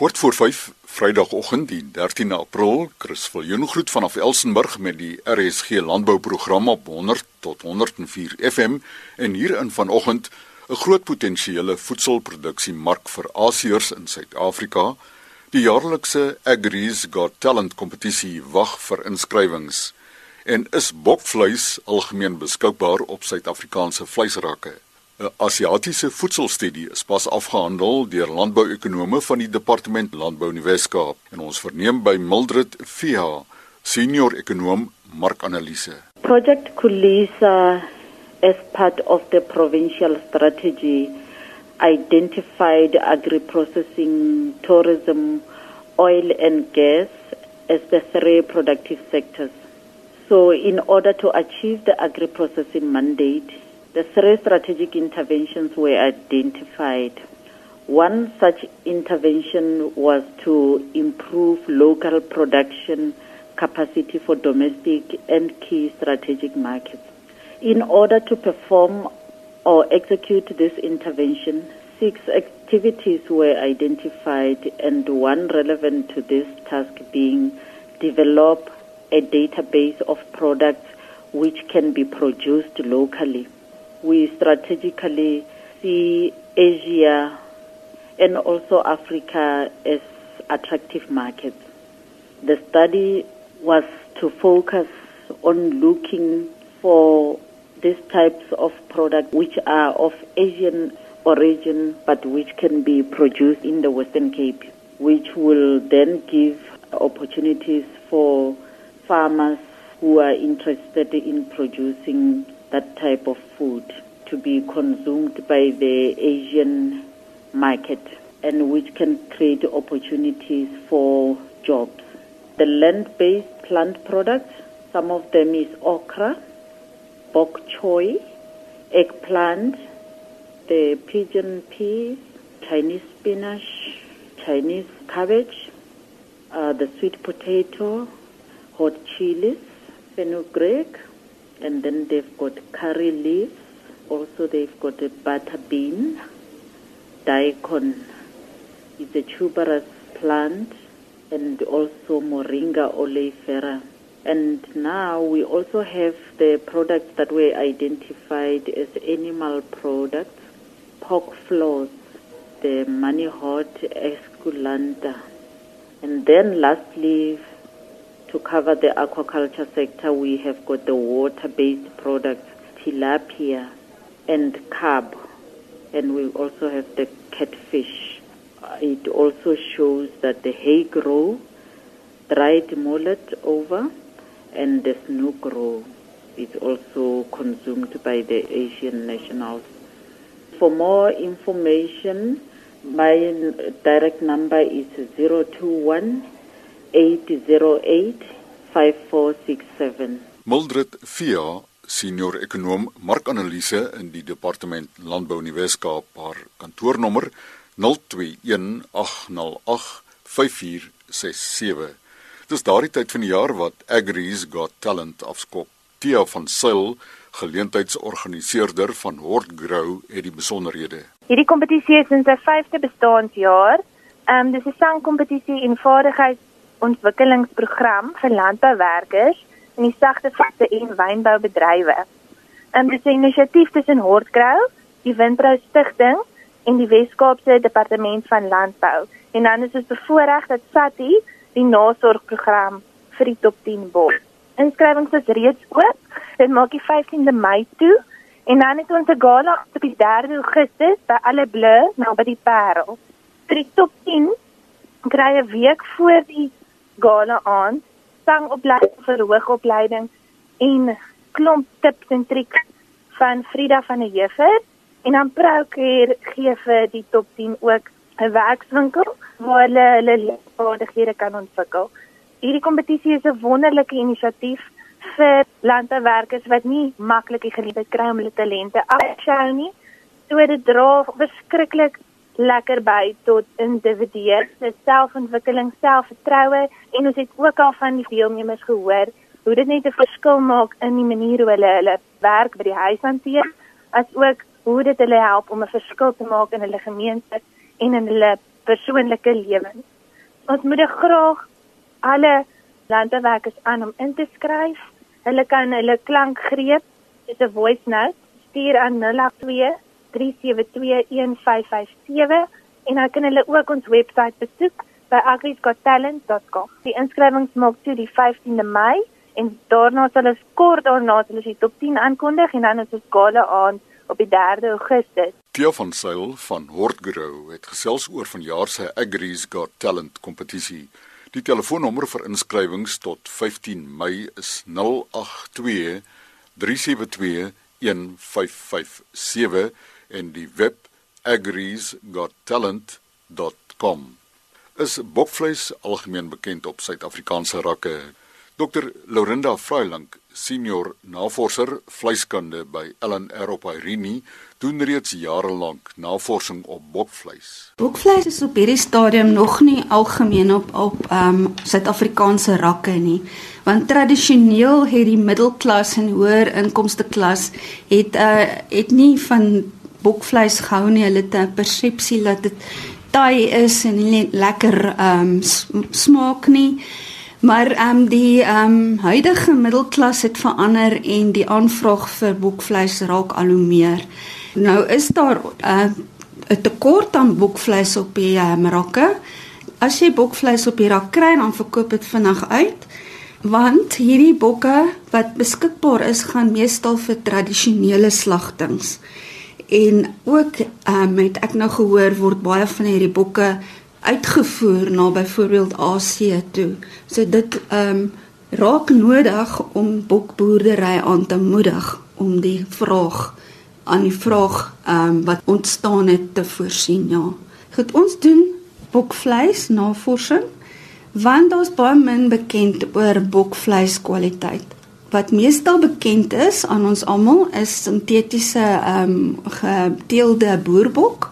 Kort voor 5 Vrydagoggend die 13 April, Chris Viljoen groet vanaf Elsenburg met die RSG landbouprogram op 100 tot 104 FM en hierin vanoggend 'n groot potensiële voedselproduksie-mark vir Asiërs in Suid-Afrika. Die jaarlikse Agri's Got Talent kompetisie wag vir inskrywings en is bokvleis algemeen beskikbaar op Suid-Afrikaanse vleisrakke. Asiatiese voedselstudie is pas afgehandel deur landbouekonome van die Departement Landbou in die Wes-Kaap en ons verneem by Mildred Via, senior ekonom markanalise. Project Kulisa as part of the provincial strategy identified agri-processing, tourism, oil and gas as the three productive sectors. So in order to achieve the agri-processing mandate, The three strategic interventions were identified. One such intervention was to improve local production capacity for domestic and key strategic markets. In order to perform or execute this intervention, six activities were identified and one relevant to this task being develop a database of products which can be produced locally we strategically see Asia and also Africa as attractive markets. The study was to focus on looking for these types of products which are of Asian origin but which can be produced in the Western Cape, which will then give opportunities for farmers who are interested in producing that type of food to be consumed by the Asian market and which can create opportunities for jobs. The land-based plant products, some of them is okra, bok choy, eggplant, the pigeon peas, Chinese spinach, Chinese cabbage, uh, the sweet potato, hot chilies, fenugreek, and then they've got curry leaves. Also, they've got a butter bean, daikon. It's a tuberous plant, and also moringa oleifera. And now we also have the products that were identified as animal products, pork floss, the manihot esculenta. And then lastly, to cover the aquaculture sector, we have got the water-based products, tilapia and carp, and we also have the catfish. Uh, it also shows that the hake roe, dried mullet over, and the snook roe is also consumed by the Asian nationals. For more information, my direct number is 021 Mildred Via, senior ekonom markanalise in die departement landbou in die Wes-Kaap, haar kantoornommer 0218085467. Dis daardie tyd van die jaar wat Agri's Got Talent afskop. Tia van Sail, geleentheidsorganiseerder van Hortgrow, het die besonderhede. Hierdie kompetisie is in sy 5de bestaanjaar. Ehm um, dis 'n sangkompetisie en vaardigheids ontwikkelingsprogram vir landbouwerkers in die sagte vaste en wynboubedrywe. En dit is 'n inisiatief tussen Hortgrou, die Windbrou Stichting en die Wes-Kaapse Departement van Landbou. En dan is dit bevoorreg dat SATI die nasorgprogram vir die top 10 bos. Inskrywings is reeds oop. Dit maak die 15de Mei toe en dan het ons 'n gala op die 3 Augustus by alle blou nou by die Parel. Vir die top 10 kry 'n week voor die gala aan, sangopleiding vir hoogopleiding en klomp tips en triks van Frida van der Heever en dan Prouker gee vir die top 10 ook 'n werkswinkel waar hulle hulle leervaardighede kan ontwikkel. Hierdie kompetisie is 'n wonderlike inisiatief vir landbouwerkers wat nie maklik die geleentheid kry om hulle talente af te show nie. So dit dra verskriklik lekker by tot individue se selfontwikkeling, selfvertroue en ons het ook al van die deelnemers gehoor hoe dit net 'n verskil maak in die manier hoe hulle hulle werk by die huis hanteer, as ook hoe dit hulle help om 'n verskil te maak in hulle gemeenskap en in hulle persoonlike lewens. Ons moedig graag alle landbouwerkers aan om in te skryf. Hulle kan hulle klankgreep, dis 'n voice note, stuur aan 082 3721557 en dan kan hulle ook ons webwerf besoek by agrisgottalent.com. Die inskrywings maak toe die 15de Mei en daarna sal ons kort daarna sal ons die top 10 aankondig en dan is ons gala aan op die 3de Augustus. Theo van Sail van Hortgrow het gesels oor vanjaar se Agri's Got Talent kompetisie. Die telefoonnommer vir inskrywings tot 15 Mei is 082 372 1557 en die web agri'sgottalent.com. Is bokvleis algemeen bekend op Suid-Afrikaanse rakke? Dr. Lorinda Freiling, senior navorser vleiskunde by LNR op Irene, doen reeds jare lank navorsing op bokvleis. Bokvleis is op hierdie stadium nog nie algemeen op op ehm um, Suid-Afrikaanse rakke nie, want tradisioneel het die middelklas en hoër inkomste klas het uh het nie van bokvleis gehou nie. Hulle het 'n persepsie dat dit taai is en nie lekker ehm um, smaak nie. Maar ehm um, die ehm um, huidige middelklas het verander en die aanvraag vir bokvleis raak al hoe meer. Nou is daar eh, 'n uh, tekort aan bokvleis op die um, rakke. As jy bokvleis op die rak kry, dan verkoop dit vinnig uit. Want hierdie bokke wat beskikbaar is, gaan meestal vir tradisionele slagtings. En ook ehm um, het ek nou gehoor word baie van hierdie bokke uitgevoer na byvoorbeeld Asië toe. So dit ehm um, raak nodig om bokboerdery aan te moedig om die vraag aan die vraag ehm um, wat ontstaan het te voorsien. Ja. Goed, ons doen bokvleis navorsing want daar's baie min bekend oor bokvleis kwaliteit. Wat meestal bekend is aan ons almal is sintetiese ehm um, geteelde boerbok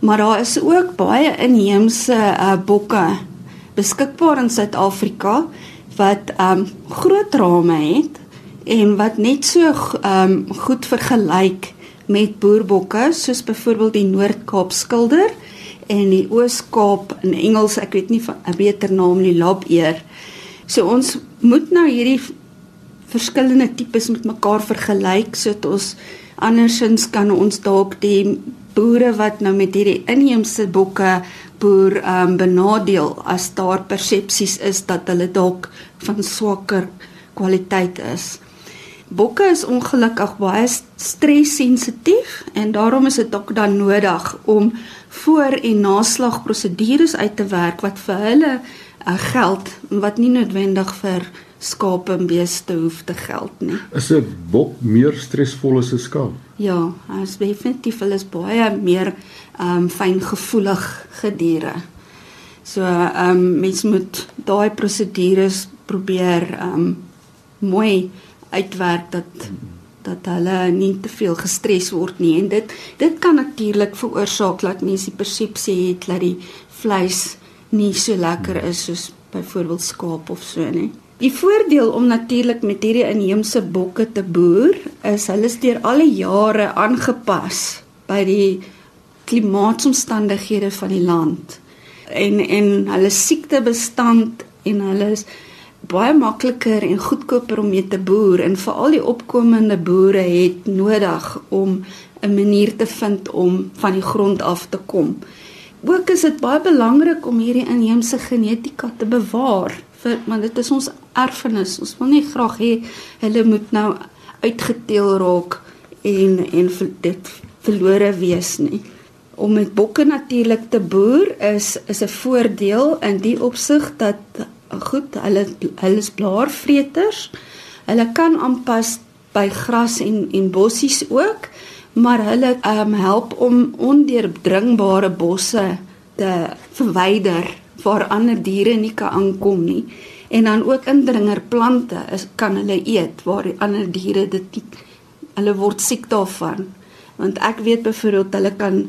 maar daar is ook baie inheemse uh, bokke beskikbaar in Suid-Afrika wat um groot rame het en wat net so um goed vergelyk met boerbokke soos byvoorbeeld die Noord-Kaap skilder en die Oos-Kaap in Engels ek weet nie 'n beter naam nie labeer. So ons moet nou hierdie verskillende tipes met mekaar vergelyk sodat ons andersins kan ons dalk die boere wat nou met hierdie inheemse bokke boer um, benadeel as daar persepsies is dat hulle dalk van swakker kwaliteit is. Bokke is ongelukkig baie stressensitief en daarom is dit ook dan nodig om voor en naslag prosedures uit te werk wat vir hulle uh, geld wat nie noodwendig vir skape en beeste hoef te geld nie. Is 'n bok meer stresvol as 'n skaap? Ja, as definitief hulle is baie meer ehm um, fyngevoelig gediere. So ehm um, mens moet daai prosedures probeer ehm um, mooi uitwerk dat dat hulle nie te veel gestres word nie en dit dit kan natuurlik veroorsaak dat mense die persepsie het dat die vleis nie so lekker is soos byvoorbeeld skaap of so nie. Die voordeel om natuurlik met hierdie inheemse bokke te boer is hulle is deur al die jare aangepas by die klimaatsomstandighede van die land. En en hulle siektebestand en hulle is baie makliker en goedkoper om mee te boer en veral die opkomende boere het nodig om 'n manier te vind om van die grond af te kom. Ook is dit baie belangrik om hierdie inheemse genetika te bewaar vir want dit is ons erfenis. Ons wil nie graag hê hulle moet nou uitgeteel raak en en dit verlore wees nie. Om met bokke natuurlik te boer is is 'n voordeel in die opsig dat goed, hulle hulle is blaarvreters. Hulle kan aanpas by gras en en bossies ook, maar hulle um, help om ondeurdringbare bosse te verwyder waar ander diere nie kan aankom nie. En dan ook indringerplante is kan hulle eet waar die ander diere dit nie, hulle word siek daarvan. Want ek weet byvoorbeeld hulle kan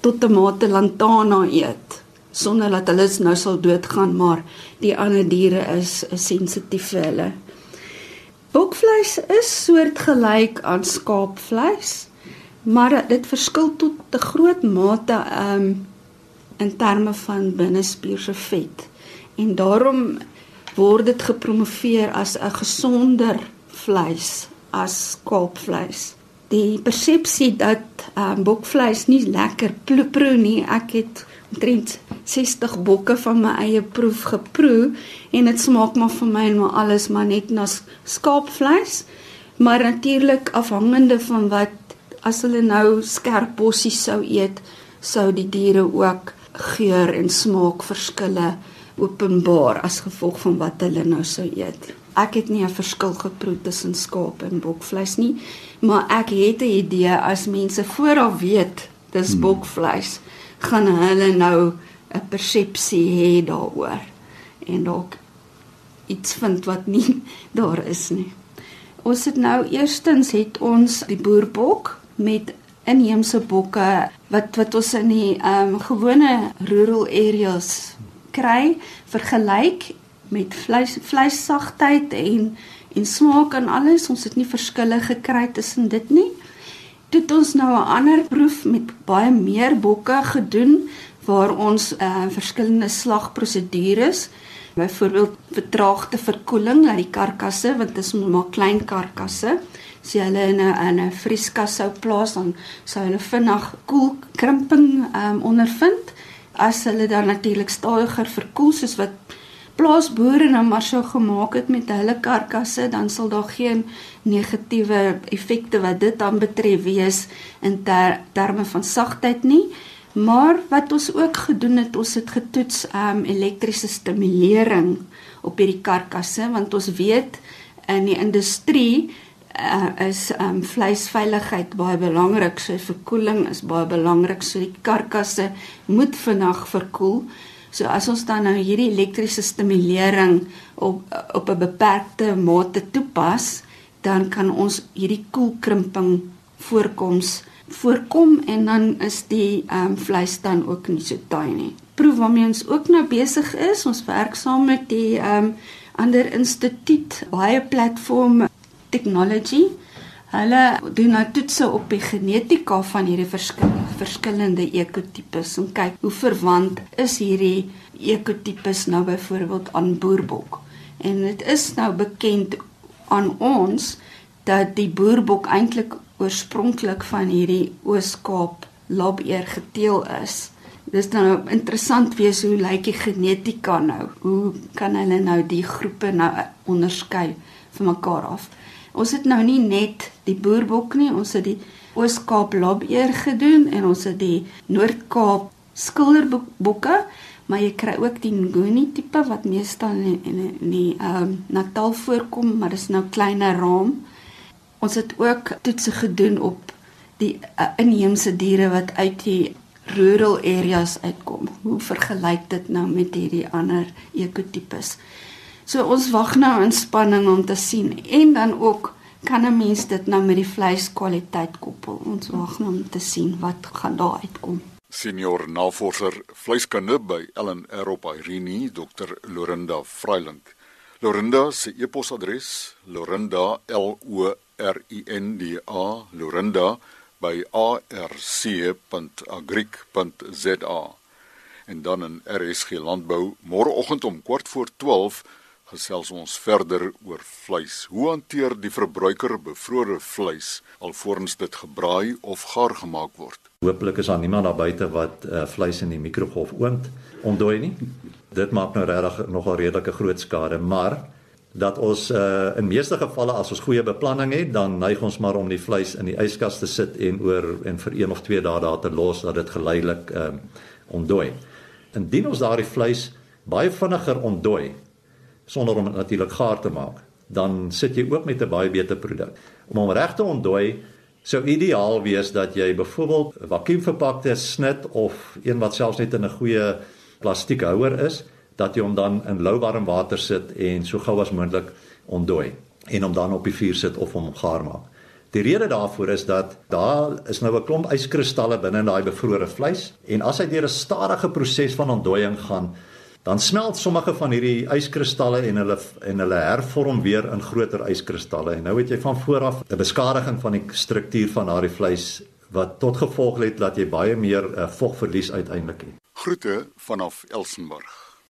tot tomate lantana eet sonder dat hulle nou sal doodgaan maar die ander diere is, is sensitief vir hulle. Bokvleis is soortgelyk aan skaapvleis maar dit verskil tot 'n groot mate um in terme van binnespierse vet. En daarom word dit gepromoveer as 'n gesonder vleis as skaapvleis. Die persepsie dat um, bokvleis nie lekker proe nie, ek het omtrent 60 bokke van my eie proef geproe en dit smaak maar vir my maar alles maar net na skaapvleis. Maar natuurlik afhangende van wat as hulle nou skerp bossies sou eet, sou die diere ook geur en smaak verskille openbaar as gevolg van wat hulle nou sou eet. Ek het nie 'n verskil geproe tussen skaap en bokvleis nie, maar ek het 'n idee as mense vooraf weet dis hmm. bokvleis, gaan hulle nou 'n persepsie hê daaroor en dalk iets vind wat nie daar is nie. Ons het nou eerstens het ons die boerbok met inheemse bokke wat wat ons in die ehm um, gewone rural areas kry vergelyk met vleis vleissagtheid en en smaak en alles. Ons het nie verskille gekry tussen dit nie. Het ons nou 'n ander proef met baie meer bokke gedoen waar ons uh, verskillende slagprosedures byvoorbeeld vertraagde verkoeling uit die karkasse want dit is maar klein karkasse as jy hulle in 'n in 'n vrieskas sou plaas dan sou hulle vinnig koel krimping um, ondervind. As hulle dan natuurlik stadiger verkoel soos wat plaasboere nou maar sou gemaak het met hulle karkasse dan sal daar geen negatiewe effekte wat dit dan betref wees in ter, terme van sagtheid nie. Maar wat ons ook gedoen het ons het getoets um elektriese stimulering op hierdie karkasse want ons weet in die industrie uh, is um vleisveiligheid baie belangrik. So verkoeling is baie belangrik. So die karkasse moet vinnig verkoel. So as ons dan nou hierdie elektriese stimulering op op 'n beperkte mate toepas, dan kan ons hierdie koelkrimping voorkoms voorkom en dan is die um vleis dan ook nie so taai nie. Proef waarmee ons ook nou besig is, ons werk saam met die um ander instituut, baie platform technology. Hulle doen nou toetse op die genetika van hierdie verskillende verskillende ekotipes en kyk hoe verwant is hierdie ekotipes nou byvoorbeeld aan boerbok. En dit is nou bekend aan ons dat die boerbok eintlik oorspronklik van hierdie Oos-Kaap labeer geteel is. Dis nou interessant wees hoe lyk die genetika nou? Hoe kan hulle nou die groepe nou onderskei van mekaar af? Ons het nou nie net die boerbok nie, ons het die Oos-Kaap labeer gedoen en ons het die Noord-Kaap skilderbokke, maar jy kry ook die Nguni tipe wat meestal in in die ehm um, Natal voorkom, maar dis nou kleiner raam. Ons het ook toetse gedoen op die uh, inheemse diere wat uit die rural areas uitkom. Hoe vergelyk dit nou met hierdie ander ekotipes? So ons wag nou in spanning om te sien en dan ook kan 'n mens dit nou met die vleiskwaliteit koppel. Ons wag nou om te sien wat gaan daar uitkom. Senior navorser vleiskunde by LNR op Irene, Dr. Lorinda Vreiling. Lorinda se e-posadres: lorinda l o r i n d a lorinda by arc.agric.za. En dan in RSG Landbou môreoggend om kwart voor 12 gesels ons verder oor vleis. Hoe hanteer die verbruiker bevrore vleis alvorens dit gebraai of gaar gemaak word? Hoopelik is daar niemand daar buite wat uh, vleis in die mikrogolf oond ontdooi nie. Dit maak nou regtig nogal redelike groot skade, maar dat ons uh, in meeste gevalle as ons goeie beplanning het, dan neig ons maar om die vleis in die yskas te sit en oor en vir 1 of 2 dae daar te los dat dit geleidelik um, ontdooi. Indien ons daardie vleis baie vinniger ontdooi, sonder om dit natuurlik gaar te maak, dan sit jy ook met 'n baie beter produk. Om hom reg te ontdooi sou ideaal wees dat jy byvoorbeeld vakuumverpakte snit of een wat selfs net in 'n goeie plastiekhouer is, dat jy hom dan in louwarm water sit en so gou as moontlik ontdooi en hom dan op die vuur sit of hom gaar maak. Die rede daarvoor is dat daar is nou 'n klomp yskristalle binne in daai bevrore vleis en as hy deur 'n stadige proses van ontdooiing gaan, dan smelt sommige van hierdie yskristalle en hulle en hulle hervorm weer in groter yskristalle en nou het jy van vooraf 'n beskadiging van die struktuur van daardie vleis wat tot gevolg het dat jy baie meer uh, vog verlies uiteindelik het. Groete vanaf Elsenburg.